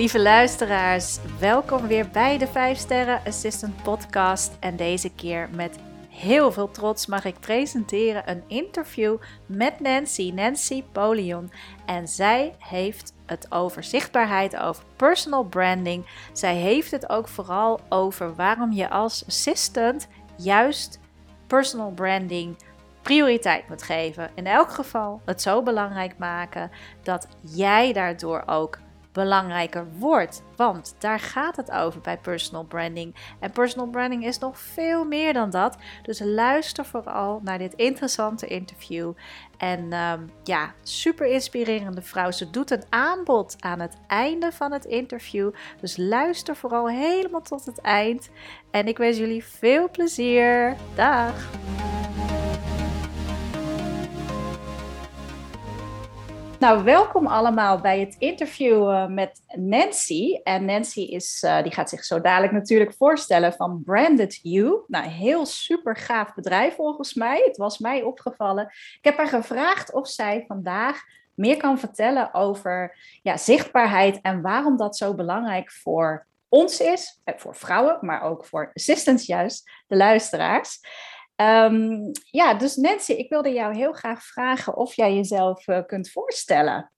Lieve luisteraars, welkom weer bij de 5 Sterren Assistant Podcast. En deze keer met heel veel trots mag ik presenteren een interview met Nancy, Nancy Polion. En zij heeft het over zichtbaarheid, over personal branding. Zij heeft het ook vooral over waarom je als assistant juist personal branding prioriteit moet geven. In elk geval het zo belangrijk maken dat jij daardoor ook belangrijker wordt. Want daar gaat het over bij personal branding. En personal branding is nog veel meer dan dat. Dus luister vooral naar dit interessante interview. En ehm, ja, super inspirerende vrouw. Ze doet een aanbod aan het einde van het interview. Dus luister vooral helemaal tot het eind. En ik wens jullie veel plezier. Dag! Nou, welkom allemaal bij het interview uh, met Nancy. En Nancy is, uh, die gaat zich zo dadelijk natuurlijk voorstellen van Branded You. Nou, heel super gaaf bedrijf volgens mij. Het was mij opgevallen. Ik heb haar gevraagd of zij vandaag meer kan vertellen over ja, zichtbaarheid en waarom dat zo belangrijk voor ons is, eh, voor vrouwen, maar ook voor assistants juist, de luisteraars. Um, ja, dus Nancy, ik wilde jou heel graag vragen of jij jezelf uh, kunt voorstellen.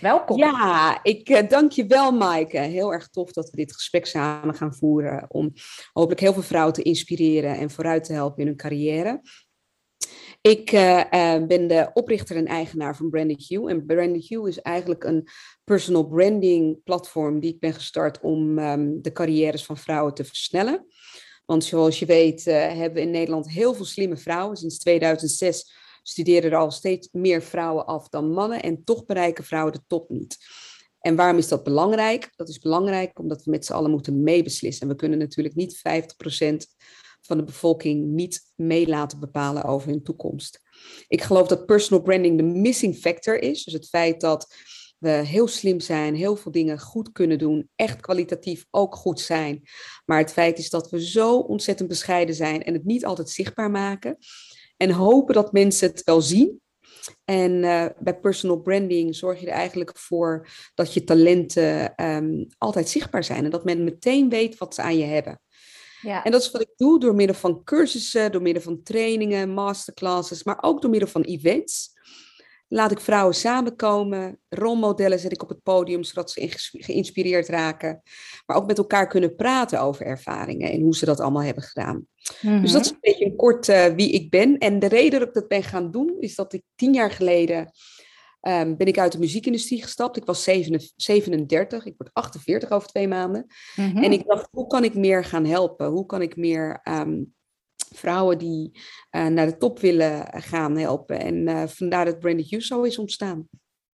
Welkom. Ja, ik uh, dank je wel, Maaike. Heel erg tof dat we dit gesprek samen gaan voeren. Om hopelijk heel veel vrouwen te inspireren en vooruit te helpen in hun carrière. Ik uh, ben de oprichter en eigenaar van Branded You. En Branded You is eigenlijk een personal branding platform die ik ben gestart om um, de carrières van vrouwen te versnellen. Want zoals je weet uh, hebben we in Nederland heel veel slimme vrouwen. Sinds 2006 studeren er al steeds meer vrouwen af dan mannen en toch bereiken vrouwen de top niet. En waarom is dat belangrijk? Dat is belangrijk omdat we met z'n allen moeten meebeslissen. En we kunnen natuurlijk niet 50% van de bevolking niet mee laten bepalen over hun toekomst. Ik geloof dat personal branding de missing factor is. Dus het feit dat we heel slim zijn, heel veel dingen goed kunnen doen, echt kwalitatief ook goed zijn. Maar het feit is dat we zo ontzettend bescheiden zijn en het niet altijd zichtbaar maken. En hopen dat mensen het wel zien. En uh, bij personal branding zorg je er eigenlijk voor dat je talenten um, altijd zichtbaar zijn en dat men meteen weet wat ze aan je hebben. Ja. En dat is wat ik doe door middel van cursussen, door middel van trainingen, masterclasses, maar ook door middel van events. Laat ik vrouwen samenkomen, rolmodellen zet ik op het podium, zodat ze geïnspireerd raken. Maar ook met elkaar kunnen praten over ervaringen en hoe ze dat allemaal hebben gedaan. Dus dat is mhm. een beetje een kort uh, wie ik ben. En de reden dat ik dat ben gaan doen, is dat ik tien jaar geleden um, ben ik uit de muziekindustrie gestapt. Ik was 37, ik word 48 over twee maanden. Mm -hmm. En ik dacht, hoe kan ik meer gaan helpen? Hoe kan ik meer um, vrouwen die uh, naar de top willen gaan helpen. En uh, vandaar dat Branded You zo is ontstaan.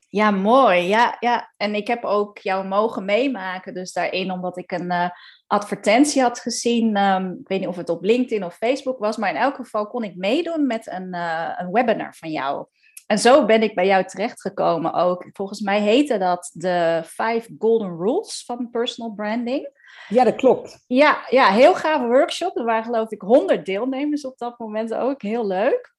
Ja, mooi. Ja, ja, en ik heb ook jou mogen meemaken. Dus daarin, omdat ik een advertentie had gezien. Um, ik weet niet of het op LinkedIn of Facebook was. Maar in elk geval kon ik meedoen met een, een webinar van jou. En zo ben ik bij jou terechtgekomen ook. Volgens mij heette dat de Five Golden Rules van Personal Branding. Ja, dat klopt. Ja, ja, heel gave workshop. Er waren geloof ik honderd deelnemers op dat moment ook. Heel leuk.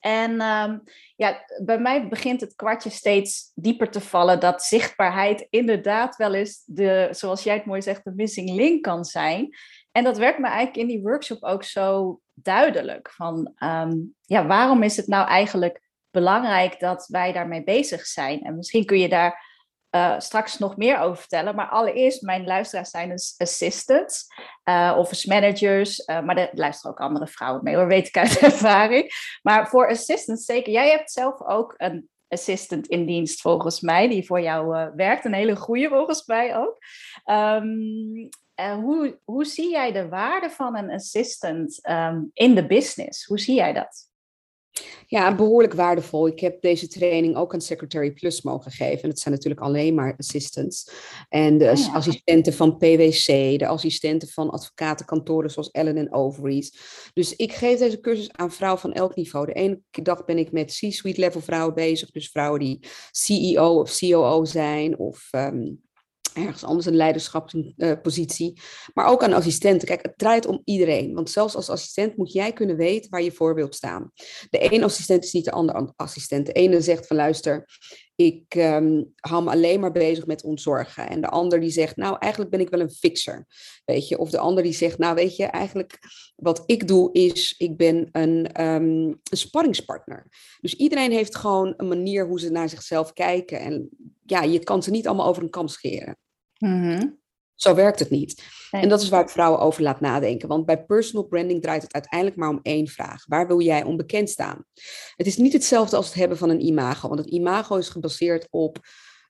En um, ja, bij mij begint het kwartje steeds dieper te vallen dat zichtbaarheid inderdaad wel eens de, zoals jij het mooi zegt, de missing link kan zijn. En dat werd me eigenlijk in die workshop ook zo duidelijk. Van um, ja, waarom is het nou eigenlijk belangrijk dat wij daarmee bezig zijn? En misschien kun je daar uh, straks nog meer over vertellen. Maar allereerst, mijn luisteraars zijn dus assistants, uh, office managers, uh, maar er luisteren ook andere vrouwen mee hoor, weet ik uit ervaring. Maar voor assistants zeker, jij hebt zelf ook een assistant in dienst volgens mij, die voor jou werkt. Een hele goede volgens mij ook. Um, hoe, hoe zie jij de waarde van een assistant um, in de business? Hoe zie jij dat? Ja, behoorlijk waardevol. Ik heb deze training ook aan Secretary Plus mogen geven. En dat zijn natuurlijk alleen maar assistants. En de oh assistenten van PwC, de assistenten van advocatenkantoren zoals Ellen en. Dus ik geef deze cursus aan vrouwen van elk niveau. De ene dag ben ik met C-suite level vrouwen bezig. Dus vrouwen die CEO of COO zijn of um, ergens anders een leiderschapspositie, maar ook aan assistenten. Kijk, het draait om iedereen, want zelfs als assistent moet jij kunnen weten waar je voor wilt staan. De ene assistent is niet de andere assistent. De ene zegt van luister, ik um, hou me alleen maar bezig met ontzorgen. En de ander die zegt, nou eigenlijk ben ik wel een fixer, weet je. Of de ander die zegt, nou weet je, eigenlijk wat ik doe is, ik ben een, um, een sparringspartner. Dus iedereen heeft gewoon een manier hoe ze naar zichzelf kijken. En ja, je kan ze niet allemaal over een kam scheren. Mm zo werkt het niet. En dat is waar ik vrouwen over laat nadenken. Want bij personal branding draait het uiteindelijk maar om één vraag. Waar wil jij onbekend staan? Het is niet hetzelfde als het hebben van een imago. Want het imago is gebaseerd op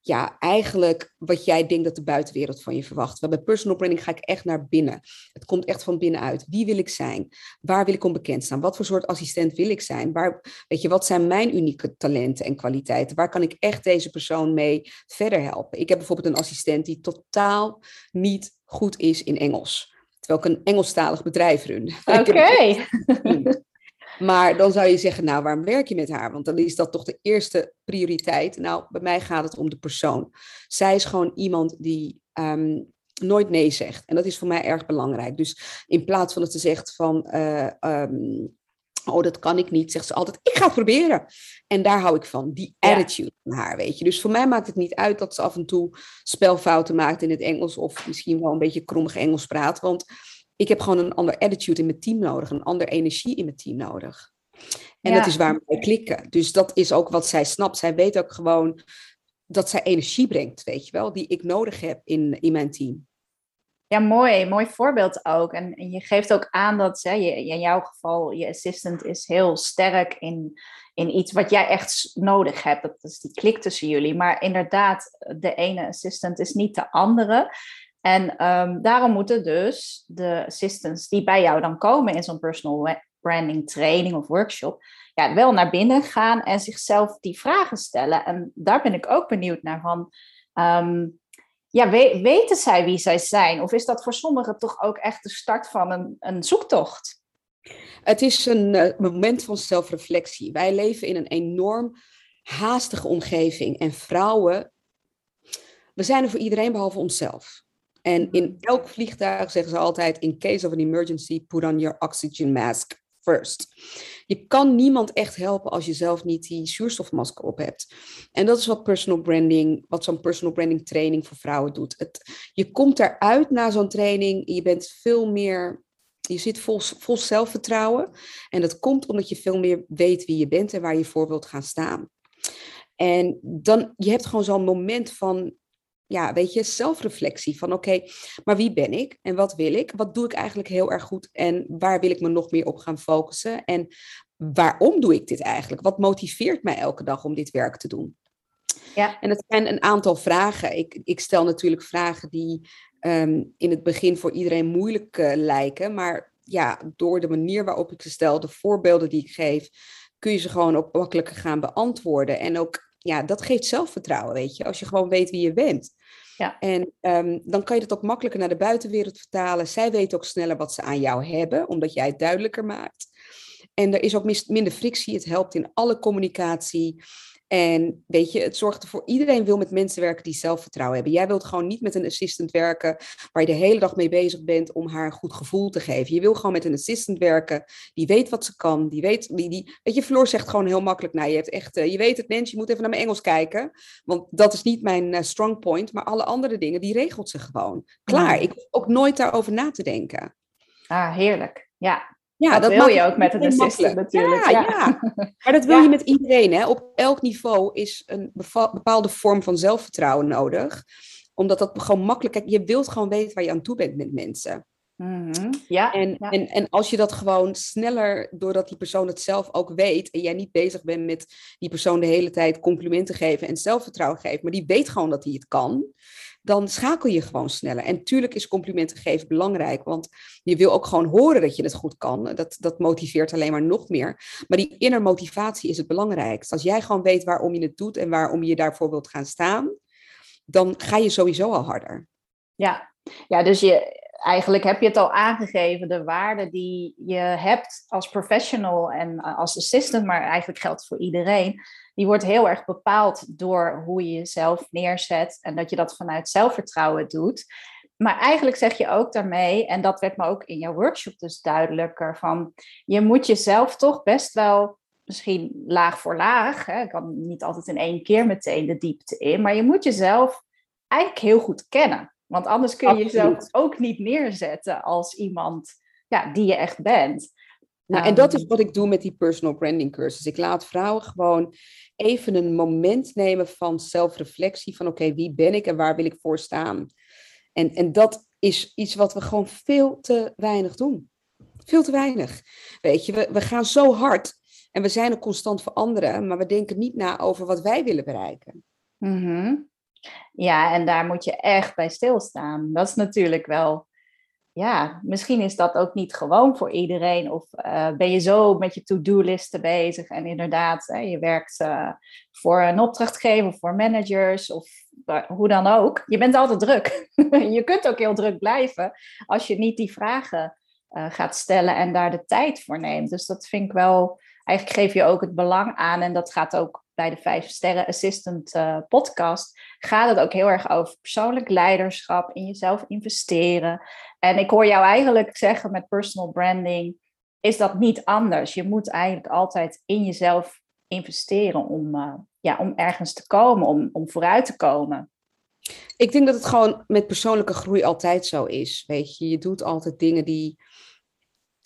ja, eigenlijk wat jij denkt dat de buitenwereld van je verwacht. Maar bij personal branding ga ik echt naar binnen. Het komt echt van binnenuit. Wie wil ik zijn? Waar wil ik onbekend staan? Wat voor soort assistent wil ik zijn? Waar, weet je, wat zijn mijn unieke talenten en kwaliteiten? Waar kan ik echt deze persoon mee verder helpen? Ik heb bijvoorbeeld een assistent die totaal niet goed is in Engels. Terwijl ik een Engelstalig bedrijf run. Oké. Maar dan zou je zeggen, nou, waarom werk je met haar? Want dan is dat toch de eerste prioriteit. Nou, bij mij gaat het om de persoon. Zij is gewoon iemand die ehm, nooit nee zegt. En dat is voor mij erg belangrijk. Dus in plaats van dat ze zegt van, uh, um, oh, dat kan ik niet, zegt ze altijd, ik ga het proberen. En daar hou ik van, die attitude van haar, weet je. Dus voor mij maakt het niet uit dat ze af en toe spelfouten maakt in het Engels of misschien wel een beetje krommig Engels praat. Want ik heb gewoon een ander attitude in mijn team nodig, een ander energie in mijn team nodig. En dat is waar wij klikken. Dus dat is ook wat zij snapt. Zij weet ook gewoon dat zij energie brengt, weet je wel, die ik nodig heb in, in mijn team. Ja, mooi. Mooi voorbeeld ook. En, en je geeft ook aan dat hè, je, in jouw geval, je assistant is heel sterk in, in iets wat jij echt nodig hebt. Dat is die klik tussen jullie. Maar inderdaad, de ene assistant is niet de andere. En um, daarom moeten dus de assistants die bij jou dan komen in zo'n personal branding training of workshop, ja, wel naar binnen gaan en zichzelf die vragen stellen. En daar ben ik ook benieuwd naar van. Um, ja, weten zij wie zij zijn? Of is dat voor sommigen toch ook echt de start van een, een zoektocht? Het is een uh, moment van zelfreflectie. Wij leven in een enorm haastige omgeving. En vrouwen, we zijn er voor iedereen behalve onszelf. En in elk vliegtuig zeggen ze altijd: in case of an emergency, put on your oxygen mask first. Je kan niemand echt helpen als je zelf niet die zuurstofmasker op hebt. En dat is wat personal branding, wat zo'n personal branding training voor vrouwen doet. Het, je komt eruit na zo'n training, je bent veel meer je zit vol, vol zelfvertrouwen. En dat komt omdat je veel meer weet wie je bent en waar je voor wilt gaan staan. En dan, je hebt gewoon zo'n moment van ja, weet je, zelfreflectie van oké, maar wie ben ik en wat wil ik? Wat doe ik eigenlijk heel erg goed en waar wil ik me nog meer op gaan focussen? En waarom doe ik dit eigenlijk? Wat motiveert mij elke dag om dit werk te doen? Ja. En het zijn een aantal vragen. Ik, ik stel natuurlijk vragen die ehm, in het begin voor iedereen moeilijk uh, lijken, maar ja, door de manier waarop ik ze stel, de voorbeelden die ik geef, kun je ze gewoon ook makkelijker gaan beantwoorden. En ook ja, dat geeft zelfvertrouwen, weet je, als je gewoon weet wie je bent. Ja. En um, dan kan je dat ook makkelijker naar de buitenwereld vertalen. Zij weten ook sneller wat ze aan jou hebben, omdat jij het duidelijker maakt. En er is ook minder frictie. Het helpt in alle communicatie. En weet je, het zorgt ervoor, iedereen wil met mensen werken die zelfvertrouwen hebben. Jij wilt gewoon niet met een assistant werken waar je de hele dag mee bezig bent om haar een goed gevoel te geven. Je wil gewoon met een assistant werken die weet wat ze kan, die weet, die, die weet je, Floor zegt gewoon heel makkelijk, nou je hebt echt, uh, je weet het Nens, je moet even naar mijn Engels kijken, want dat is niet mijn uh, strong point, maar alle andere dingen, die regelt ze gewoon. Klaar, ik hoef ook nooit daarover na te denken. Ah, heerlijk. Ja, ja, dat, wil je ook met een assistant natuurlijk. Ja, ja. maar dat wil je met iedereen. Hè? Op elk niveau is een bepaalde vorm van zelfvertrouwen nodig. Omdat dat gewoon makkelijk... je wilt gewoon weten waar je aan toe bent met mensen. Mm ja, en, En, en als je dat gewoon sneller, doordat die persoon het zelf ook weet, en jij niet bezig bent met die persoon de hele tijd complimenten geven en zelfvertrouwen geven, maar die weet gewoon dat hij het kan, dan schakel je gewoon sneller. En tuurlijk is complimenten geven belangrijk, want je wil ook gewoon horen dat je het goed kan. Dat, dat motiveert alleen maar nog meer. Maar die inner motivatie is het belangrijkste. Als jij gewoon weet waarom je het doet en waarom je daarvoor wilt gaan staan, dan ga je sowieso al harder. Ja, ja dus je, eigenlijk heb je het al aangegeven, de waarde die je hebt als professional en als assistant, maar eigenlijk geldt voor iedereen die wordt heel erg bepaald door hoe je jezelf neerzet en dat je dat vanuit zelfvertrouwen doet. Maar eigenlijk zeg je ook daarmee, en dat werd me ook in jouw workshop dus duidelijker, van je moet jezelf toch best wel misschien laag voor laag. Hè. Kan niet altijd in één keer meteen de diepte in. Maar je moet jezelf eigenlijk heel goed kennen. Want anders kun je jezelf ook niet neerzetten als iemand ja, die je echt bent. Nou, en dat is ehm, wat ik doe met die personal branding cursus. Ik laat vrouwen gewoon even een moment nemen van zelfreflectie. Van oké, wie ben ik en waar wil ik voor staan? En, en dat is iets wat we gewoon veel te weinig doen. Veel te weinig. Weet je, we, we gaan zo hard en we zijn er constant voor anderen, maar we denken niet na over wat wij willen bereiken. Mm Ja, en daar moet je echt bij stilstaan. Dat is natuurlijk wel ja, misschien is dat ook niet gewoon voor iedereen. Of uh, ben je zo met je to-do-listen bezig en inderdaad, hè, je werkt uh, voor een opdrachtgever, voor managers of hoe dan ook. Je bent altijd druk. je kunt ook heel druk blijven als je niet die vragen gaat stellen en daar de tijd voor neemt. Dus dat vind ik wel, eigenlijk geef je ook het belang aan en dat gaat ook bij de Vijf Sterren Assistant uh, podcast gaat het ook heel erg over persoonlijk leiderschap, in jezelf investeren. En ik hoor jou eigenlijk zeggen met personal branding, is dat niet anders. Je moet eigenlijk altijd in jezelf investeren om, uh, ja, om ergens te komen, om, om vooruit te komen. Ik denk dat het gewoon met persoonlijke groei altijd zo is. Weet je, je doet altijd dingen die,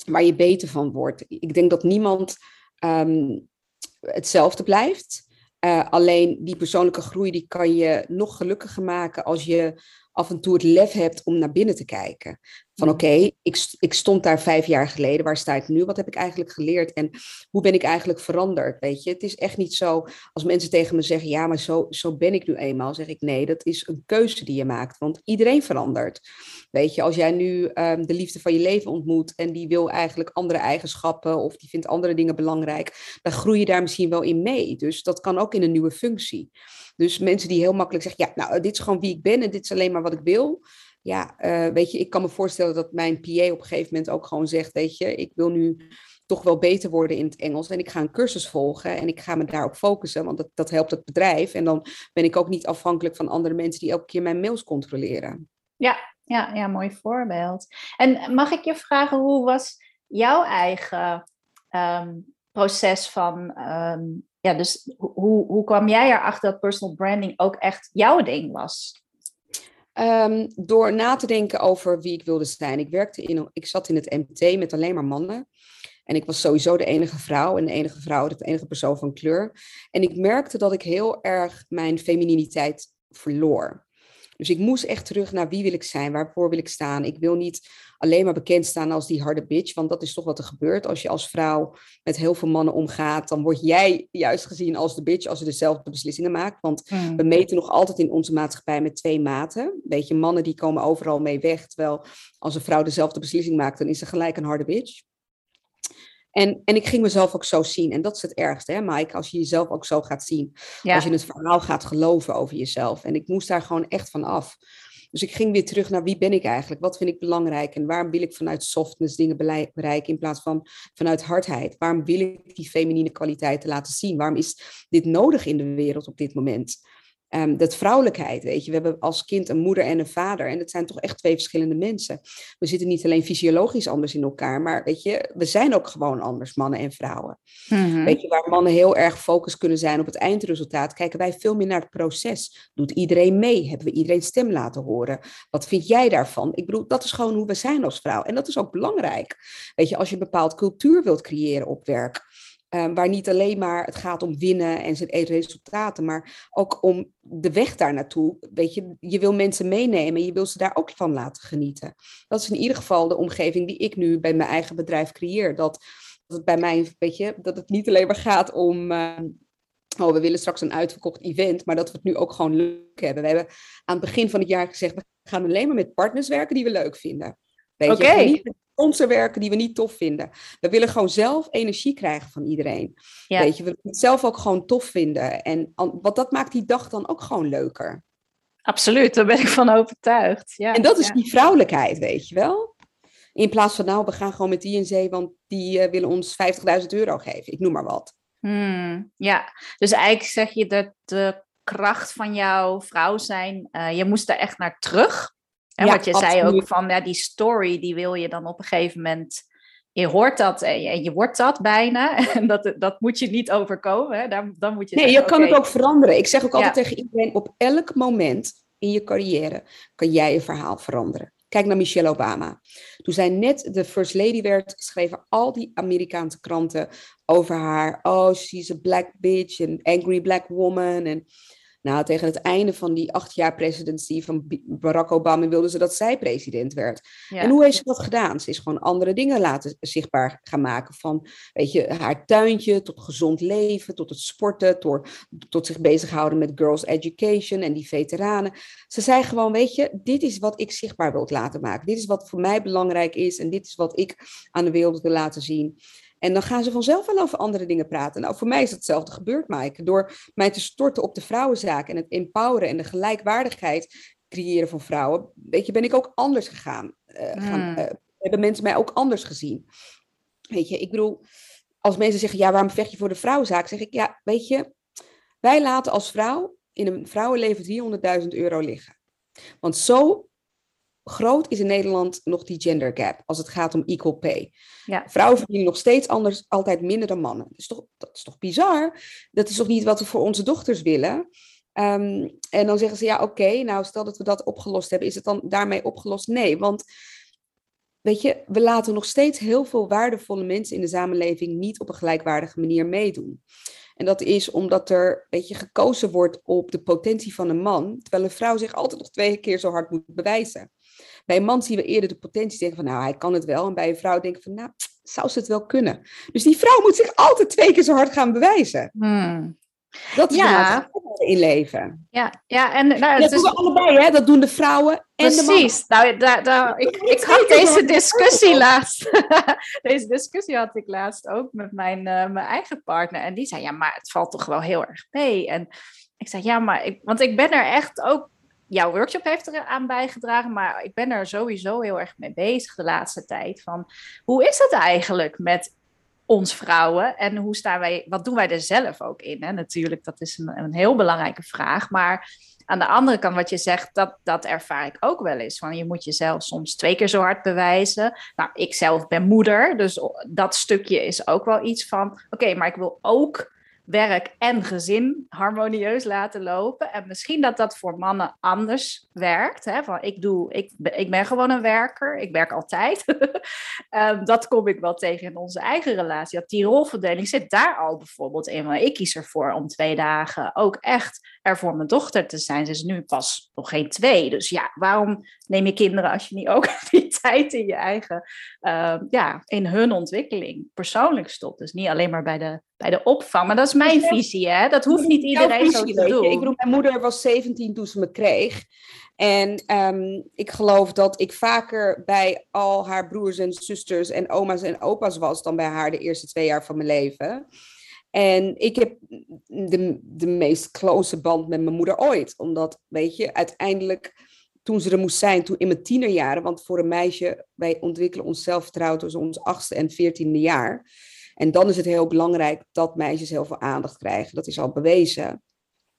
waar je beter van wordt. Ik denk dat niemand um, hetzelfde blijft. Uh, alleen die persoonlijke groei die kan je nog gelukkiger maken als je af en toe het lef hebt om naar binnen te kijken. Van oké, ik, ik stond daar vijf jaar geleden, waar sta ik nu? Wat heb ik eigenlijk geleerd en hoe ben ik eigenlijk veranderd? Weet je, het is echt niet zo als mensen tegen me zeggen, ja, maar zo, zo ben ik nu eenmaal. Zeg ik nee, dat is een keuze die je maakt, want iedereen verandert. Weet je, als jij nu um, de liefde van je leven ontmoet en die wil eigenlijk andere eigenschappen of die vindt andere dingen belangrijk, dan groei je daar misschien wel in mee. Dus dat kan ook in een nieuwe functie. Dus mensen die heel makkelijk zeggen, ja, nou, dit is gewoon wie ik ben en dit is alleen maar wat ik wil. Ja, uh, weet je, ik kan me voorstellen dat mijn PA op een gegeven moment ook gewoon zegt, weet je, ik wil nu toch wel beter worden in het Engels en ik ga een cursus volgen en ik ga me daarop focussen, want dat, dat helpt het bedrijf. En dan ben ik ook niet afhankelijk van andere mensen die elke keer mijn mails controleren. Ja, ja, ja, mooi voorbeeld. En mag ik je vragen, hoe was jouw eigen um, proces van um, ja, dus hoe, hoe kwam jij erachter dat personal branding ook echt jouw ding was? Um, door na te denken over wie ik wilde zijn. Ik, werkte in, ik zat in het MT met alleen maar mannen. En ik was sowieso de enige vrouw en de enige vrouw, de enige persoon van kleur. En ik merkte dat ik heel erg mijn femininiteit verloor. Dus ik moest echt terug naar wie wil ik zijn, waarvoor wil ik staan. Ik wil niet alleen maar bekend staan als die harde bitch, want dat is toch wat er gebeurt. Als je als vrouw met heel veel mannen omgaat, dan word jij juist gezien als de bitch als je dezelfde beslissingen maakt. Want hmm. we meten nog altijd in onze maatschappij met twee maten. Weet je, mannen die komen overal mee weg, terwijl als een vrouw dezelfde beslissing maakt, dan is ze gelijk een harde bitch. En, en ik ging mezelf ook zo zien. En dat is het ergste, hè, Mike? Als je jezelf ook zo gaat zien. Als je het verhaal gaat geloven over jezelf. En ik moest daar gewoon echt van af. Dus ik ging weer terug naar wie ben ik eigenlijk? Wat vind ik belangrijk? En waarom wil ik vanuit softness dingen bereiken in plaats van vanuit hardheid? Waarom wil ik die feminine kwaliteiten laten zien? Waarom is dit nodig in de wereld op dit moment? Um, dat vrouwelijkheid, weet je. We hebben als kind een moeder en een vader. En dat zijn toch echt twee verschillende mensen. We zitten niet alleen fysiologisch anders in elkaar. Maar weet je, we zijn ook gewoon anders, mannen en vrouwen. Mhm. Weet je, waar mannen heel erg gefocust kunnen zijn op het eindresultaat. Kijken wij veel meer naar het proces. Doet iedereen mee? Hebben we iedereen stem laten horen? Wat vind jij daarvan? Ik bedoel, dat is gewoon hoe we zijn als vrouw. En dat is ook belangrijk. Weet je, als je een bepaald cultuur wilt creëren op werk Um, waar niet alleen maar het gaat om winnen en zijn resultaten, maar ook om de weg daar naartoe. Weet je, je wil mensen meenemen, je wil ze daar ook van laten genieten. Dat is in ieder geval de omgeving die ik nu bij mijn eigen bedrijf creëer. Dat, dat het bij mij, weet je, dat het niet alleen maar gaat om. Uh, oh, we willen straks een uitverkocht event, maar dat we het nu ook gewoon leuk hebben. We hebben aan het begin van het jaar gezegd, we gaan alleen maar met partners werken die we leuk vinden. Weet je, sponsor werken die we niet tof vinden. We willen gewoon zelf energie krijgen van iedereen. Weet je, we willen het zelf ook gewoon tof vinden. En wat dat maakt die dag dan ook gewoon leuker. Absoluut, daar ben ik van overtuigd. Ja, en dat is die vrouwelijkheid, weet je wel. In plaats van, nou, we gaan gewoon met die en zee, want die uh, willen ons 50.000 euro geven. Ik noem maar wat. Hmm, ja, dus eigenlijk zeg je dat de kracht van jouw vrouw zijn, uh, je moest daar echt naar terug. En wat je zei ook van ja, die story, die wil je dan op een gegeven moment je hoort dat en je, je, wordt dat bijna. En dat, dat moet je niet overkomen. Hè? Dan, dan moet je nee, je kan het ook veranderen. Ik zeg ook altijd tegen iedereen, op elk moment in je carrière kan jij je verhaal veranderen. Kijk naar Michelle Obama. Toen zij net de First Lady werd, schreven al die Amerikaanse kranten over haar. Oh, she's a black bitch, an angry black woman. En nou, tegen het einde van die acht jaar presidency van Barack Obama wilden ze dat zij president werd. En hoe heeft ze dat gedaan? Ze is gewoon andere dingen laten zichtbaar gaan maken. Van, weet je, haar tuintje tot gezond leven, tot het sporten, tot, tot zich bezighouden met girls education en die veteranen. Ze zei gewoon, weet je, dit is wat ik zichtbaar wil laten maken. Dit is wat voor mij belangrijk is en dit is wat ik aan de wereld wil laten zien. En dan gaan ze vanzelf wel over andere dingen praten. Nou, voor mij is hetzelfde gebeurd, Mike. Door mij te storten op de vrouwenzaak en het empoweren en de gelijkwaardigheid creëren van vrouwen, weet je, ben ik ook anders gegaan. Uh, gaan, uh, hebben mensen mij ook anders gezien. Weet je, ik bedoel, als mensen zeggen, ja, waarom vecht je voor de vrouwenzaak? Zeg ik, ja, weet je, wij laten als vrouw in een vrouwenleven 300.000 euro liggen. Want zo groot is in Nederland nog die gender gap als het gaat om equal pay. Ja. Vrouwen verdienen nog steeds anders, altijd minder dan mannen. Dat is toch, dat is toch bizar? Dat is toch niet wat we voor onze dochters willen? Ehm, en dan zeggen ze, ja oké, nou stel dat we dat opgelost hebben, is het dan daarmee opgelost? Nee, want weet je, we laten nog steeds heel veel waardevolle mensen in de samenleving niet op een gelijkwaardige manier meedoen. En dat is omdat er weet je, gekozen wordt op de potentie van een man, terwijl een vrouw zich altijd nog twee keer zo hard moet bewijzen. Bij een man zien we eerder de potentie denken van, nou, hij kan het wel. En bij een vrouw denken van, nou, zou ze het wel kunnen? Dus die vrouw moet zich altijd twee keer zo hard gaan bewijzen. Hmm. Dat is ja. in leven. Ja, ja en nou, dat doen we allebei, hè? Dat doen de vrouwen en Precies. de Precies. Nou, daar, daar, ik, ik had deze discussie laatst. deze discussie had ik laatst ook met mijn, uh, mijn eigen partner. En die zei, ja, maar het valt toch wel heel erg mee. En ik zei, ja, maar... Ik, want ik ben er echt ook jouw workshop heeft er aan bijgedragen, maar ik ben er sowieso heel erg mee bezig de laatste tijd. Van hoe is het eigenlijk met ons vrouwen en hoe staan wij, wat doen wij er zelf ook in? Hè? Natuurlijk, dat is een, een heel belangrijke vraag, maar aan de andere kant, wat je zegt, dat, dat ervaar ik ook wel eens. Van je moet jezelf soms twee keer zo hard bewijzen. Nou, ik zelf ben moeder, dus dat stukje is ook wel iets van: oké, maar ik wil ook werk en gezin harmonieus laten lopen. En misschien dat dat voor mannen anders werkt. Hè? Ik, doe, ik, ik ben gewoon een werker, ik werk altijd. um, dat kom ik wel tegen in onze eigen relatie. Dat die rolverdeling zit daar al bijvoorbeeld in. Maar ik kies ervoor om twee dagen ook echt er voor mijn dochter te zijn. Ze is nu pas nog geen twee. Dus ja, waarom neem je kinderen als je niet ook die tijd in je eigen, uh, ja, in hun ontwikkeling persoonlijk stopt? Dus niet alleen maar bij de, bij de opvang. Maar dat is mijn visie, hè? Dat hoeft niet iedereen zo te doen. Ik bedoel, mijn moeder was 17 toen ze me kreeg. En um, ik geloof dat ik vaker bij al haar broers en zusters en oma's en opa's was dan bij haar de eerste twee jaar van mijn leven. En ik heb de, de meest close band met mijn moeder ooit. Omdat, weet je, uiteindelijk toen ze er moest zijn, toen in mijn tienerjaren, want voor een meisje, wij ontwikkelen ons zelfvertrouwen tussen ons achtste en veertiende jaar. En dan is het heel belangrijk dat meisjes heel veel aandacht krijgen. Dat is al bewezen.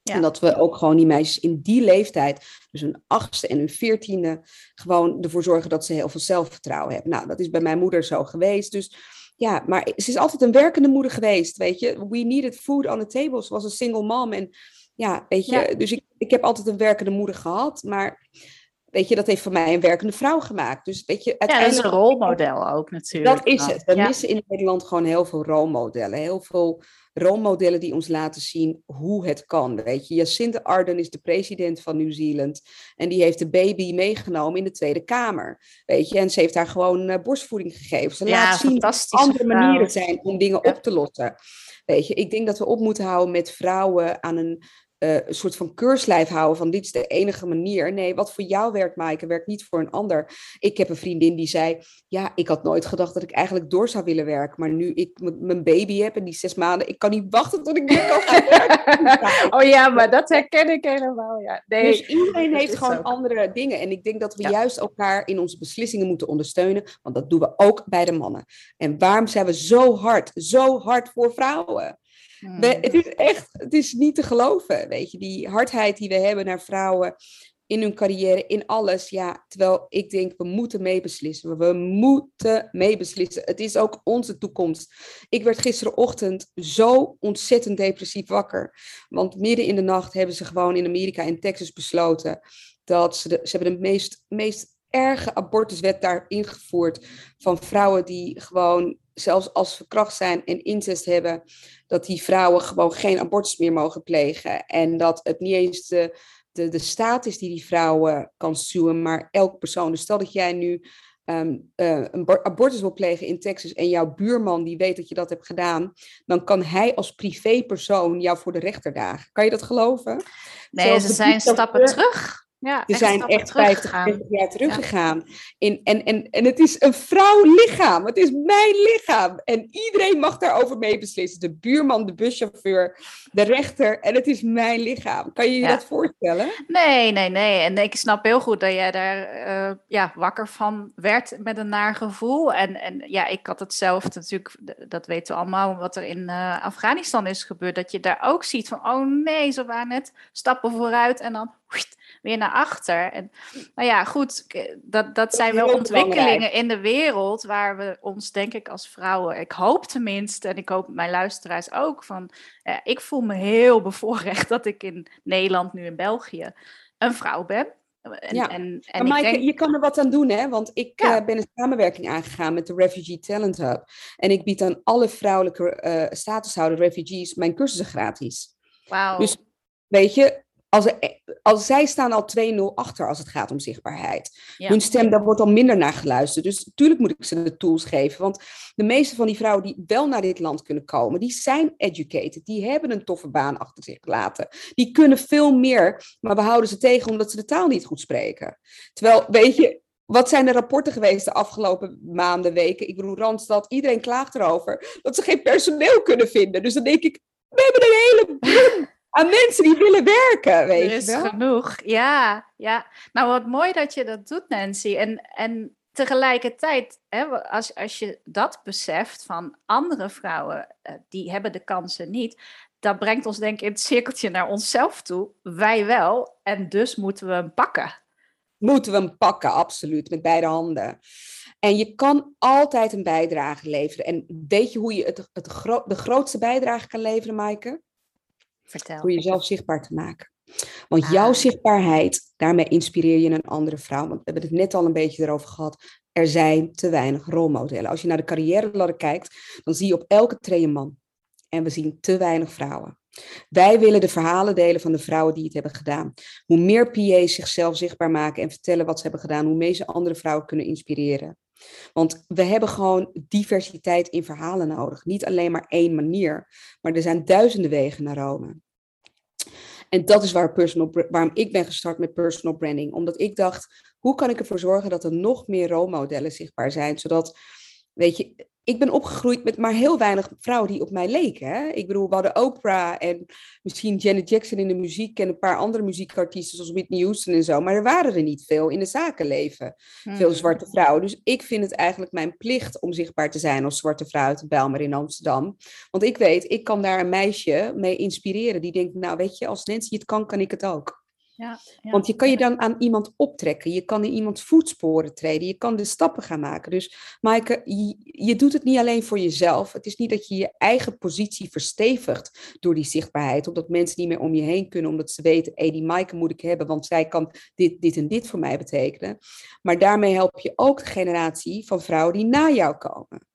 Ja. En dat we ook gewoon die meisjes in die leeftijd, dus hun achtste en hun veertiende, gewoon ervoor zorgen dat ze heel veel zelfvertrouwen hebben. Nou, dat is bij mijn moeder zo geweest. Dus ja, maar ze is altijd een werkende moeder geweest, weet je. We needed food on the table. Ze was een single mom. En ja, weet je, dus ik, ik heb altijd een werkende moeder gehad. Maar weet je, dat heeft voor mij een werkende vrouw gemaakt. Dus weet je, uiteindelijk... Ja, dat is een rolmodel ook natuurlijk. Dat is het. We missen in Nederland gewoon heel veel rolmodellen. Heel veel rolmodellen die ons laten zien hoe het kan. Weet je, Jacinda Ardern is de president van Nieuw-Zeeland. En die heeft de baby meegenomen in de Tweede Kamer. Weet je, en ze heeft haar gewoon uh, borstvoeding gegeven. Ze laat zien dat er andere manieren zijn om dingen op te lossen. Weet je, ik denk dat we op moeten houden met vrouwen aan een uh, een soort van keurslijf houden van dit is de enige manier. Nee, wat voor jou werkt, Maaike, werkt niet voor een ander. Ik heb een vriendin die zei, ja, ik had nooit gedacht dat ik eigenlijk door zou willen werken. Maar nu ik mijn baby heb en die zes maanden, ik kan niet wachten tot ik weer kan gaan werken. oh ja, maar dat herken ik helemaal, ja. Nee, dus iedereen heeft gewoon andere dingen. En ik denk dat we juist elkaar in onze beslissingen moeten ondersteunen. Want dat doen we ook bij de mannen. En waarom zijn we zo hard, zo hard voor vrouwen? Hmm. het is echt, het is niet te geloven, weet je, die hardheid die we hebben naar vrouwen. in hun carrière, in alles. Ja, terwijl ik denk, we moeten meebeslissen. We moeten meebeslissen. Het is ook onze toekomst. Ik werd gisterenochtend zo ontzettend depressief wakker. Want midden in de nacht hebben ze gewoon in Amerika en Texas besloten dat ze, de, ze hebben de meest, meest erge abortuswet daar ingevoerd van vrouwen die gewoon, zelfs als verkracht zijn en incest hebben, dat die vrouwen gewoon geen abortus meer mogen plegen. En dat het niet eens de, de, de staat is die die vrouwen kan suwen, maar elke persoon. Dus stel dat jij nu ehm, eh, een abortus wil plegen in Texas en jouw buurman die weet dat je dat hebt gedaan, dan kan hij als privépersoon jou voor de rechter dagen. Kan je dat geloven? Nee, ze zijn stappen terug. Ja, Ze zijn echt 50, 50 jaar teruggegaan. In, en, en, en het is een vrouwlichaam. Het is mijn lichaam. En iedereen mag daarover mee beslissen. De buurman, de buschauffeur, de rechter. En het is mijn lichaam. Kan je je dat voorstellen? Nee, nee, nee. En ik snap heel goed dat jij daar uh, ja, wakker van werd met een naar gevoel. En, en ja, ik had hetzelfde natuurlijk. Dat weten we allemaal. Wat er in uh, Afghanistan is gebeurd. Dat je daar ook ziet van, oh nee, ze waren net stappen vooruit. En dan weer naar achter. En, nou ja, goed, dat, dat zijn wel ontwikkelingen in de wereld waar we ons, denk ik, als vrouwen, ik hoop tenminste, en ik hoop mijn luisteraars ook, van eh, ik voel me heel bevoorrecht dat ik in Nederland, nu in België, een vrouw ben. En, ja. en, en maar Maaike, denk... je kan er wat aan doen, hè? Want ik uh, ben een samenwerking aangegaan met de Refugee Talent Hub. En ik bied aan alle vrouwelijke uh, statushouder refugees mijn cursussen gratis. Wauw. Dus weet je, als, als zij staan al 2-0 achter als het gaat om zichtbaarheid. Hun stem, daar wordt al minder naar geluisterd. Dus natuurlijk moet ik ze de tools geven. Want de meeste van die vrouwen die wel naar dit land kunnen komen, die zijn educated. Die hebben een toffe baan achter zich gelaten. Die kunnen veel meer, maar we houden ze tegen omdat ze de taal niet goed spreken. Terwijl, weet je, wat zijn de rapporten geweest de afgelopen maanden, weken? Ik bedoel, Randstad, iedereen klaagt erover dat ze geen personeel kunnen vinden. Dus dan denk ik, we hebben een hele aan mensen die willen werken, weet er is je wel? genoeg, ja, ja. Nou, wat mooi dat je dat doet, Nancy. En, en tegelijkertijd, hè, als, als je dat beseft van andere vrouwen, eh, die hebben de kansen niet, dat brengt ons denk ik in het cirkeltje naar onszelf toe. Wij wel, en dus moeten we hem pakken. Moeten we hem pakken, absoluut, met beide handen. En je kan altijd een bijdrage leveren. En weet je hoe je het, het de grootste bijdrage kan leveren, Maaike? Vertel. Door jezelf zichtbaar te maken. Want jouw ah. zichtbaarheid, daarmee inspireer je een andere vrouw. Want we hebben het net al een beetje erover gehad. Er zijn te weinig rolmodellen. Als je naar de carrière ladder kijkt, dan zie je op elke tree een man. En we zien te weinig vrouwen. Wij willen de verhalen delen van de vrouwen die het hebben gedaan. Hoe meer PA's zichzelf zichtbaar maken en vertellen wat ze hebben gedaan, hoe meer ze andere vrouwen kunnen inspireren. Want we hebben gewoon diversiteit in verhalen nodig. Niet alleen maar één manier, maar er zijn duizenden wegen naar Rome. En dat is waar personal, waarom ik ben gestart met personal branding. Omdat ik dacht, hoe kan ik ervoor zorgen dat er nog meer rolmodellen zichtbaar zijn, zodat weet je, ik ben opgegroeid met maar heel weinig vrouwen die op mij leken. Hè? Ik bedoel, we hadden Oprah en misschien Janet Jackson in de muziek en een paar andere muziekartiesten zoals Whitney Houston en zo. Maar er waren er niet veel in het zakenleven. Veel hmm. zwarte vrouwen. Dus ik vind het eigenlijk mijn plicht om zichtbaar te zijn als zwarte vrouw uit Bijlmer in Amsterdam. Want ik weet, ik kan daar een meisje mee inspireren die denkt, nou weet je, als Nancy het kan, kan ik het ook. Ja, Want je kan je dan aan iemand optrekken. Je kan in iemands voetsporen treden. Je kan de stappen gaan maken. Dus Maaike, je, doet het niet alleen voor jezelf. Het is niet dat je je eigen positie verstevigt door die zichtbaarheid. Omdat mensen niet meer om je heen kunnen. Omdat ze weten, hé, die Maaike moet ik hebben. Want zij kan dit, dit en dit voor mij betekenen. Maar daarmee help je ook de generatie van vrouwen die na jou komen.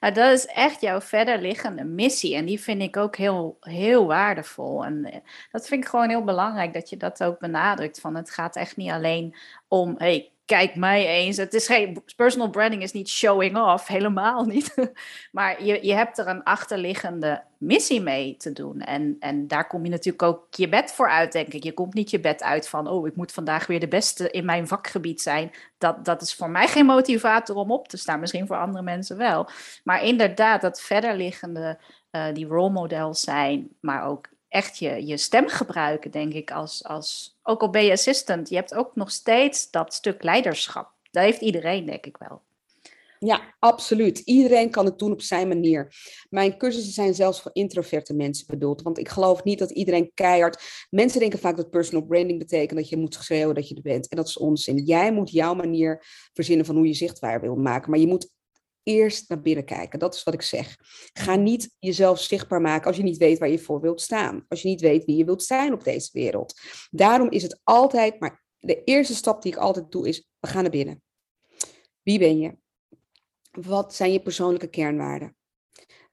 Nou, dat is echt jouw verder liggende missie. En die vind ik ook heel, heel waardevol. En eh, dat vind ik gewoon heel belangrijk dat je dat ook benadrukt. Van het gaat echt niet alleen om, hey, kijk mij eens. Het is geen, personal branding is niet showing off, helemaal niet. maar je, je hebt er een achterliggende missie mee te doen. En, en daar kom je natuurlijk ook je bed voor uit, denk ik. Je komt niet je bed uit van, oh, ik moet vandaag weer de beste in mijn vakgebied zijn. Dat, dat is voor mij geen motivator om op te staan. Misschien voor andere mensen wel. Maar inderdaad, dat verderliggende, uh, die role models zijn, maar ook echt je, je stem gebruiken, denk ik, als, als, ook al ben je assistant, je hebt ook nog steeds dat stuk leiderschap. Dat heeft iedereen, denk ik wel. Ja, absoluut. Iedereen kan het doen op zijn manier. Mijn cursussen zijn zelfs voor introverte mensen bedoeld. Want ik geloof niet dat iedereen keihard. Mensen denken vaak dat personal branding betekent dat je moet schreeuwen dat je er bent. En dat is onzin. Jij moet jouw manier verzinnen van hoe je zichtbaar wil maken. Maar je moet eerst naar binnen kijken. Dat is wat ik zeg. Ga niet jezelf zichtbaar maken als je niet weet waar je voor wilt staan. Als je niet weet wie je wilt zijn op deze wereld. Daarom is het altijd, maar de eerste stap die ik altijd doe is, we gaan naar binnen. Wie ben je? Wat zijn je persoonlijke kernwaarden?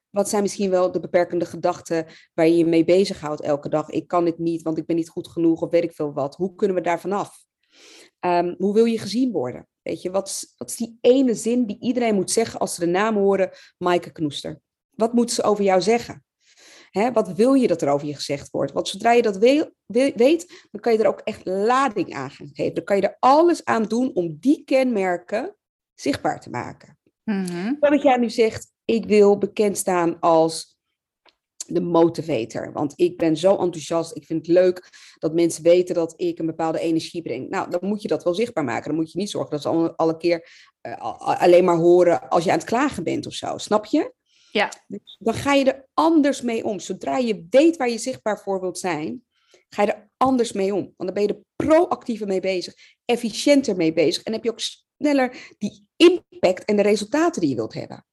Wat zijn misschien wel de beperkende gedachten waar je je mee bezighoudt elke dag? Ik kan dit niet, want ik ben niet goed genoeg of weet ik veel wat. Hoe kunnen we daar vanaf? Um, hoe wil je gezien worden? Weet je, wat is, wat is die ene zin die iedereen moet zeggen als ze de naam horen, Maaike Knoester? Wat moeten ze over jou zeggen? Hè, wat wil je dat er over je gezegd wordt? Want zodra je dat weet, dan kan je er ook echt lading aan gaan geven. Dan kan je er alles aan doen om die kenmerken zichtbaar te maken. Mm Dat jij nu zegt, ik wil bekend staan als de motivator. Want ik ben zo enthousiast. Ik vind het leuk dat mensen weten dat ik een bepaalde energie breng. Nou, dan moet je dat wel zichtbaar maken. Dan moet je niet zorgen dat ze alle, alle keer uh, alleen maar horen als je aan het klagen bent of zo. Snap je? Ja. Dus dan ga je er anders mee om. Zodra je weet waar je zichtbaar voor wilt zijn, ga je er anders mee om. Want dan ben je er proactiever mee bezig, efficiënter mee bezig. En heb je ook sneller die impact en de resultaten die je wilt hebben.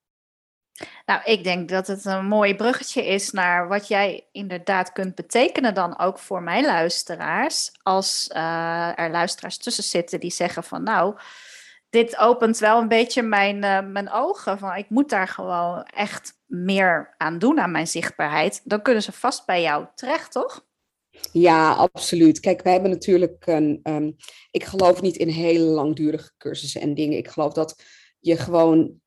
Nou, ik denk dat het een mooi bruggetje is naar wat jij inderdaad kunt betekenen dan ook voor mijn luisteraars. Als uh, er luisteraars tussen zitten die zeggen van nou, dit opent wel een beetje mijn, uh, mijn ogen. Van ik moet daar gewoon echt meer aan doen aan mijn zichtbaarheid. Dan kunnen ze vast bij jou terecht, toch? Ja, absoluut. Kijk, we hebben natuurlijk een. Um, ik geloof niet in hele langdurige cursussen en dingen. Ik geloof dat je gewoon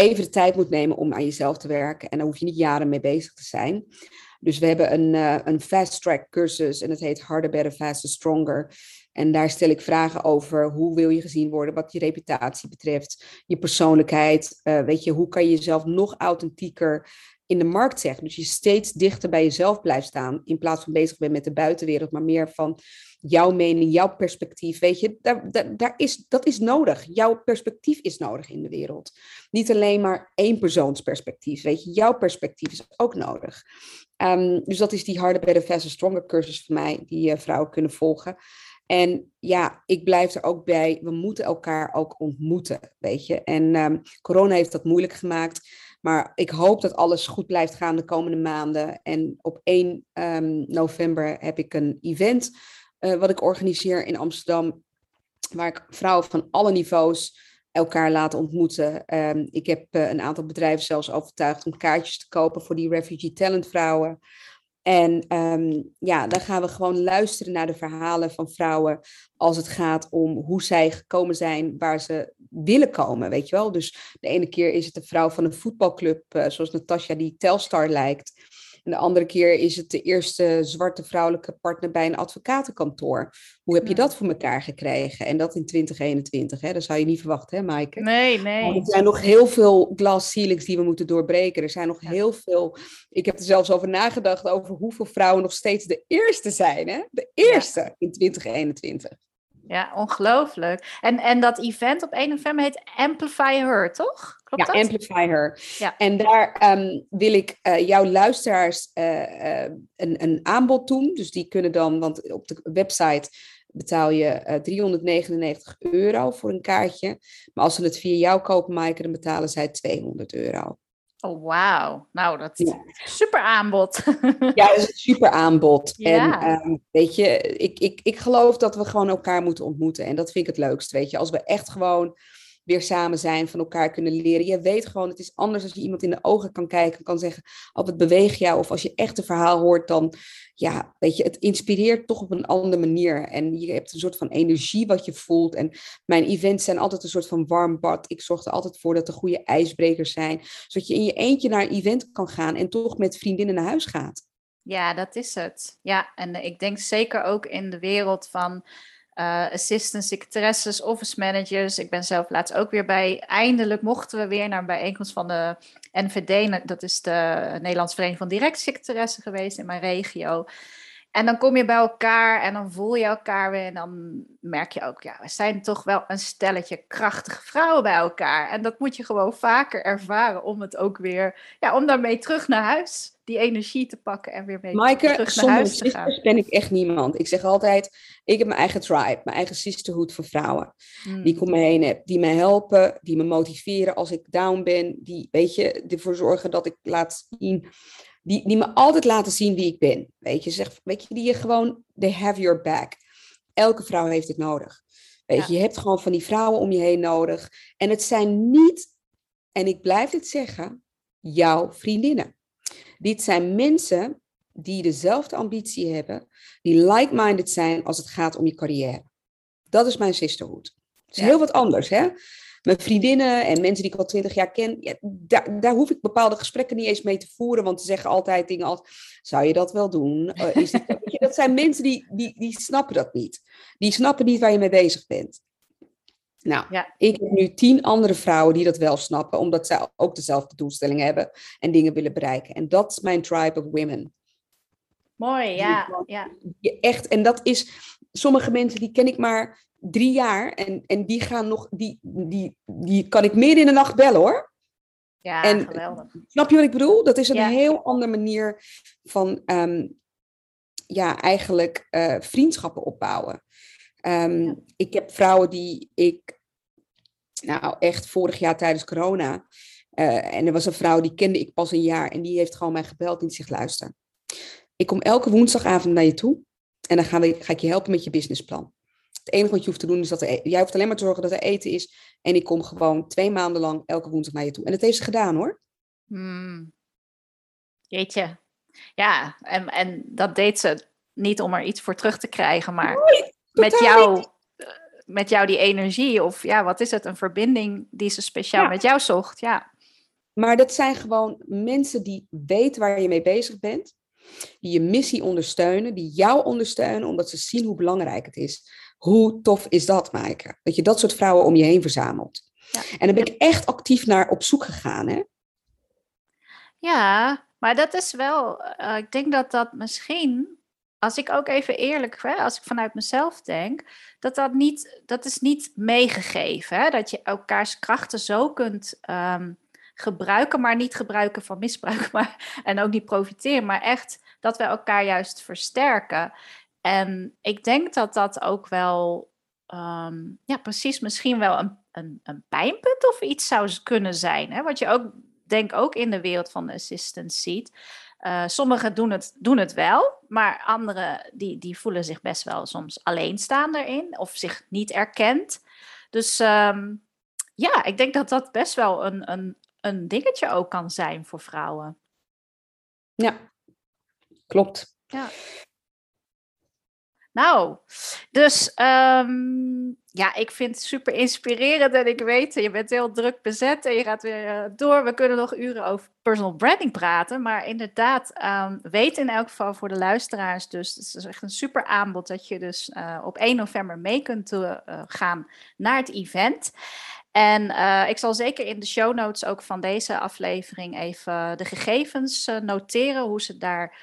even de tijd moet nemen om aan jezelf te werken. En daar hoef je niet jaren mee bezig te zijn. Dus we hebben een, uh, een fast track cursus en het heet Harder, Better, Faster, Stronger. En daar stel ik vragen over hoe wil je gezien worden, wat je reputatie betreft, je persoonlijkheid. Uh, weet je, hoe kan je jezelf nog authentieker in de markt zeggen? Dus je steeds dichter bij jezelf blijft staan, in plaats van bezig bent met de buitenwereld, maar meer van jouw mening, jouw perspectief. Weet je, daar, daar, is, dat is nodig. Jouw perspectief is nodig in de wereld. Niet alleen maar één persoons perspectief. Weet je, jouw perspectief is ook nodig. Um, dus dat is die harde Better, Faster, Stronger cursus voor mij, die uh, vrouwen kunnen volgen. En ja, ik blijf er ook bij. We moeten elkaar ook ontmoeten, weet je. En um, corona heeft dat moeilijk gemaakt. Maar ik hoop dat alles goed blijft gaan de komende maanden. En op 1 um, ehm, november heb ik een event uh, wat ik organiseer in Amsterdam. Waar ik vrouwen van alle niveaus elkaar laat ontmoeten. Um, ik heb uh, een aantal bedrijven zelfs overtuigd om kaartjes te kopen voor die refugee talent vrouwen. En um, ja, dan gaan we gewoon luisteren naar de verhalen van vrouwen als het gaat om hoe zij gekomen zijn waar ze willen komen, weet je wel. Dus de ene keer is het een vrouw van een voetbalclub, uh, zoals Natasja, die Telstar lijkt. En de andere keer is het de eerste zwarte vrouwelijke partner bij een advocatenkantoor. Hoe heb je dat voor elkaar gekregen? En dat in 2021, hè? dat zou je niet verwachten, hè Maaike? Nee, nee. er zijn nog heel veel glass ceilings die we moeten doorbreken. Er zijn nog heel veel... Ik heb er zelfs over nagedacht over hoeveel vrouwen nog steeds de eerste zijn, hè? De eerste ja. in 2021. Ja, ongelooflijk. En, en dat event op 1 november heet Amplify Her, toch? Klopt ja, dat? Amplify Her. Ja. En daar um, wil ik uh, jouw luisteraars uh, uh, een, een aanbod doen. Dus die kunnen dan, want op de website betaal je 399 euro voor een kaartje. Maar als ze het via jou kopen, Maaike, dan betalen zij 200 euro. Oh, wauw. Nou, dat is ja. super aanbod. ja, dat is een super aanbod. Ja. En um, weet je, ik, ik, ik geloof dat we gewoon elkaar moeten ontmoeten. En dat vind ik het leukst, weet je. Als we echt gewoon weer samen zijn, van elkaar kunnen leren. Je weet gewoon, het is anders als je iemand in de ogen kan kijken, kan zeggen, oh, het beweegt jou. Of als je echt een verhaal hoort, dan, ja, weet je, het inspireert toch op een andere manier. En je hebt een soort van energie wat je voelt. En mijn events zijn altijd een soort van warm bad. Ik zorg er altijd voor dat er goede ijsbrekers zijn, zodat je in je eentje naar een event kan gaan en toch met vriendinnen naar huis gaat. Ja, dat is het. Ja, en ik denk zeker ook in de wereld van uh, assistant secretaresses, office managers. Ik ben zelf laatst ook weer bij. Eindelijk mochten we weer naar een bijeenkomst van de NVD. Dat is de Nederlandse Vereniging van Direct Secretaressen geweest in mijn regio. En dan kom je bij elkaar en dan voel je elkaar weer. En dan merk je ook, ja, we zijn toch wel een stelletje krachtige vrouwen bij elkaar. En dat moet je gewoon vaker ervaren om het ook weer, ja, om daarmee terug naar huis, die energie te pakken en weer mee terug naar huis te gaan. ben ik echt niemand. Ik zeg altijd, ik heb mijn eigen tribe, mijn eigen sisterhood voor vrouwen. Die ik om me heen heb, die me helpen, die me motiveren als ik down ben. Die, weet je, ervoor zorgen dat ik laat zien die, die me altijd laten zien wie ik ben. Weet je, zeg, weet je, die je gewoon, they have your back. Elke vrouw heeft het nodig. Weet je, je hebt gewoon van die vrouwen om je heen nodig. En het zijn niet, en ik blijf dit zeggen, jouw vriendinnen. Dit zijn mensen die dezelfde ambitie hebben, die like-minded zijn als het gaat om je carrière. Dat is mijn sisterhood. Het is heel wat anders, hè? Mijn vriendinnen en mensen die ik al twintig jaar ken, ja, daar, daar hoef ik bepaalde gesprekken niet eens mee te voeren, want ze zeggen altijd dingen als, zou je dat wel doen? Uh, is dit, dat zijn mensen die, die, die snappen dat niet. Die snappen niet waar je mee bezig bent. Nou, ja. ik heb nu tien andere vrouwen die dat wel snappen, omdat zij ook dezelfde doelstellingen hebben en dingen willen bereiken. En dat is mijn tribe of women. Mooi, ja. ja. Echt, en dat is, sommige mensen die ken ik maar drie jaar en, en die gaan nog, die, die, die kan ik meer in de nacht bellen hoor. Ja, en, geweldig. Snap je wat ik bedoel? Dat is een heel andere manier van, ehm, ja, eigenlijk uh, vriendschappen opbouwen. Ehm, ik heb vrouwen die ik, nou echt vorig jaar tijdens corona, uh, en er was een vrouw die kende ik pas een jaar en die heeft gewoon mij gebeld en die zegt, luister, ik kom elke woensdagavond naar je toe en dan gaan we, ga ik je helpen met je businessplan. Het enige wat je hoeft te doen is dat er, e-, jij hoeft alleen maar te zorgen dat er eten is. En ik kom gewoon twee maanden lang elke woensdag naar je toe. En dat heeft ze gedaan hoor. Hmm. Jeetje. Ja, en, en dat deed ze niet om er iets voor terug te krijgen, maar met jou, met jou die energie. Of ja, wat is het? Een verbinding die ze speciaal met jou zocht. Ja. Maar dat zijn gewoon mensen die weten waar je mee bezig bent. Die je missie ondersteunen, die jou ondersteunen, omdat ze zien hoe belangrijk het is. Hoe tof is dat, Maaike? Dat je dat soort vrouwen om je heen verzamelt. Ja. En dan ben ik echt actief naar op zoek gegaan, hè? Ja, maar dat is wel, uh, ik denk dat dat misschien, als ik ook even eerlijk, hè, als ik vanuit mezelf denk, dat dat niet, dat is niet meegegeven. Hè? Dat je elkaars krachten zo kunt um, gebruiken, maar niet gebruiken van misbruik, maar, en ook niet profiteren, maar echt dat we elkaar juist versterken. En ik denk dat dat ook wel, ehm, ja, precies misschien wel een, een, een pijnpunt of iets zou kunnen zijn. Hè? Wat je ook, denk ook in de wereld van de assistant ziet. Uh, sommigen doen het, doen het wel, maar anderen die, die voelen zich best wel soms alleenstaan erin of zich niet erkend. Dus ehm, ja, ik denk dat dat best wel een, een, een dingetje ook kan zijn voor vrouwen. Ja, klopt. Ja. Nou, dus um, ja, ik vind het super inspirerend en ik weet, je bent heel druk bezet en je gaat weer uh, door. We kunnen nog uren over personal branding praten, maar inderdaad, um, weet in elk geval voor de luisteraars dus, het is echt een super aanbod dat je dus uh, op 1 november mee kunt uh, gaan naar het event. En ik zal zeker in de show notes ook van deze aflevering even de gegevens noteren, hoe ze daar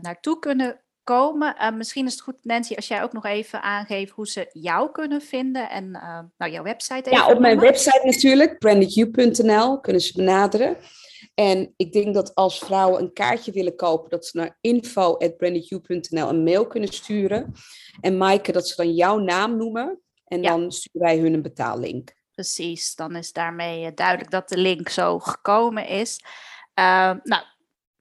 naartoe kunnen komen. Uh, misschien is het goed, Nancy, als jij ook nog even aangeeft hoe ze jou kunnen vinden en uh, nou, jouw website. Even ja, op mijn website natuurlijk, brandiq.nl, kunnen ze benaderen. En ik denk dat als vrouwen een kaartje willen kopen, dat ze naar info.brandiq.nl een mail kunnen sturen. En Maaike, dat ze dan jouw naam noemen. En ja. dan sturen wij hun een betaallink. Precies, dan is daarmee eh, duidelijk dat de link zo gekomen is. Uh, nou,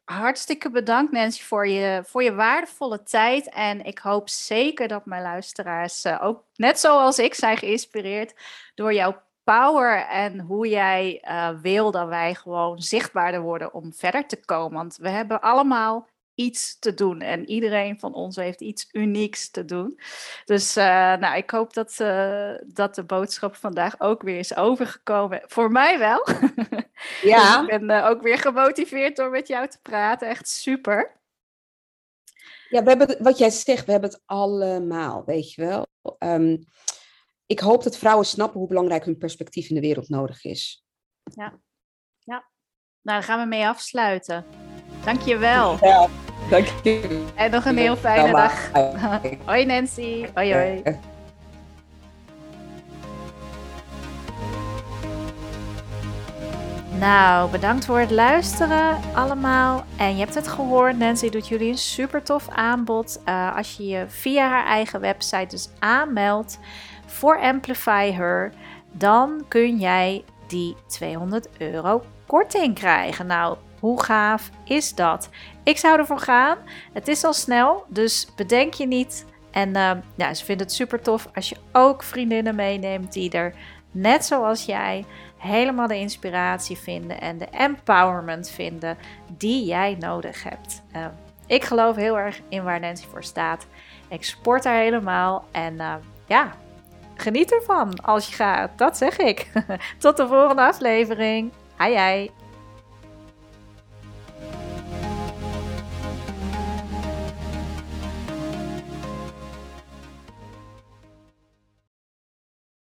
Hartstikke bedankt Nancy voor je, voor je waardevolle tijd. En ik hoop zeker dat mijn luisteraars uh, ook net zoals ik zijn geïnspireerd door jouw power en hoe jij uh, wil dat wij gewoon zichtbaarder worden om verder te komen. Want we hebben allemaal iets te doen. En iedereen van ons heeft iets unieks te doen. Dus uh, nou, ik hoop dat, uh, dat de boodschap vandaag ook weer is overgekomen. Voor mij wel. Ja. dus ik ben uh, ook weer gemotiveerd door met jou te praten. Echt super. Ja, we hebben, wat jij zegt, we hebben het allemaal, weet je wel. Um, ik hoop dat vrouwen snappen hoe belangrijk hun perspectief in de wereld nodig is. Ja, ja. Nou, daar gaan we mee afsluiten. Dankjewel. Ja. Dank je. En nog een heel fijne dag. Hoi Nancy. Hoi hoi. Nou, bedankt voor het luisteren allemaal. En je hebt het gehoord, Nancy doet jullie een super tof aanbod. Uh, als je je via haar eigen website dus aanmeldt voor Amplify Her, dan kun jij die 200 euro korting krijgen. Nou, hoe gaaf is dat? Ik zou ervoor gaan. Het is al snel, dus bedenk je niet. En uh, ja, ze vinden het super tof als je ook vriendinnen meeneemt die er net zoals jij helemaal de inspiratie vinden en de empowerment vinden die jij nodig hebt. Uh, ik geloof heel erg in waar Nancy voor staat. Ik sport haar helemaal en uh, ja, geniet ervan als je gaat. Dat zeg ik. Tot de volgende aflevering. Ai ai.